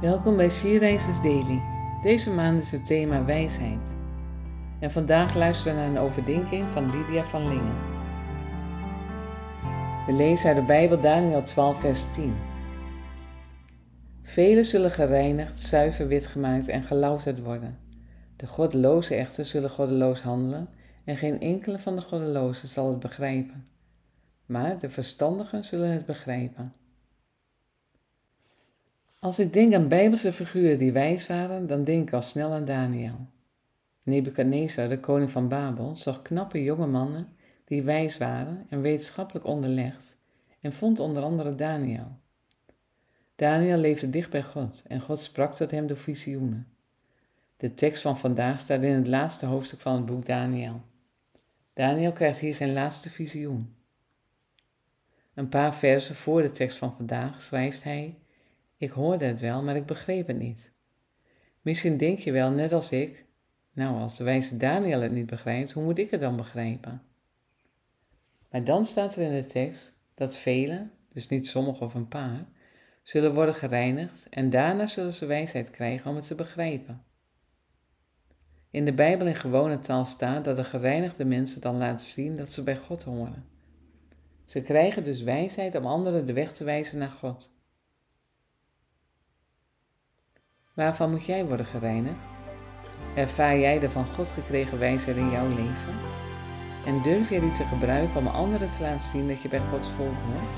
Welkom bij Sierreizers Daily. Deze maand is het thema wijsheid. En vandaag luisteren we naar een overdenking van Lydia van Lingen. We lezen uit de Bijbel Daniel 12 vers 10. Velen zullen gereinigd, zuiver wit gemaakt en gelouterd worden. De goddelozen echter zullen goddeloos handelen en geen enkele van de goddelozen zal het begrijpen. Maar de verstandigen zullen het begrijpen. Als ik denk aan bijbelse figuren die wijs waren, dan denk ik al snel aan Daniel. Nebukadnezar, de koning van Babel, zag knappe jonge mannen die wijs waren en wetenschappelijk onderlegd en vond onder andere Daniel. Daniel leefde dicht bij God en God sprak tot hem door visioenen. De tekst van vandaag staat in het laatste hoofdstuk van het boek Daniel. Daniel krijgt hier zijn laatste visioen. Een paar versen voor de tekst van vandaag schrijft hij ik hoorde het wel, maar ik begreep het niet. Misschien denk je wel, net als ik, nou, als de wijze Daniel het niet begrijpt, hoe moet ik het dan begrijpen? Maar dan staat er in de tekst dat velen, dus niet sommigen of een paar, zullen worden gereinigd en daarna zullen ze wijsheid krijgen om het te begrijpen. In de Bijbel in gewone taal staat dat de gereinigde mensen dan laten zien dat ze bij God horen. Ze krijgen dus wijsheid om anderen de weg te wijzen naar God. Waarvan moet jij worden gereinigd? Ervaar jij de van God gekregen wijsheid in jouw leven? En durf jij die te gebruiken om anderen te laten zien dat je bij Gods volk hoort?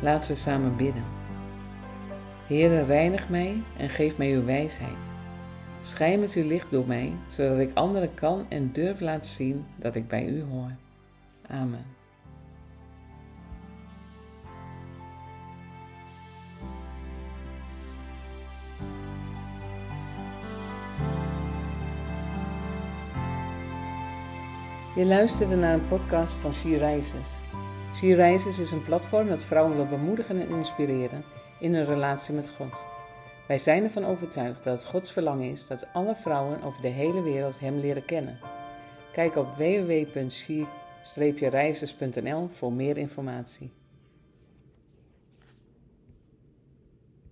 Laten we samen bidden. Heere, reinig mij en geef mij uw wijsheid. Schijn met uw licht door mij, zodat ik anderen kan en durf laten zien dat ik bij u hoor. Amen. Je luisterde naar een podcast van She Rises. She is een platform dat vrouwen wil bemoedigen en inspireren in een relatie met God. Wij zijn ervan overtuigd dat het Gods verlangen is dat alle vrouwen over de hele wereld Hem leren kennen. Kijk op www.she-reizers.nl voor meer informatie.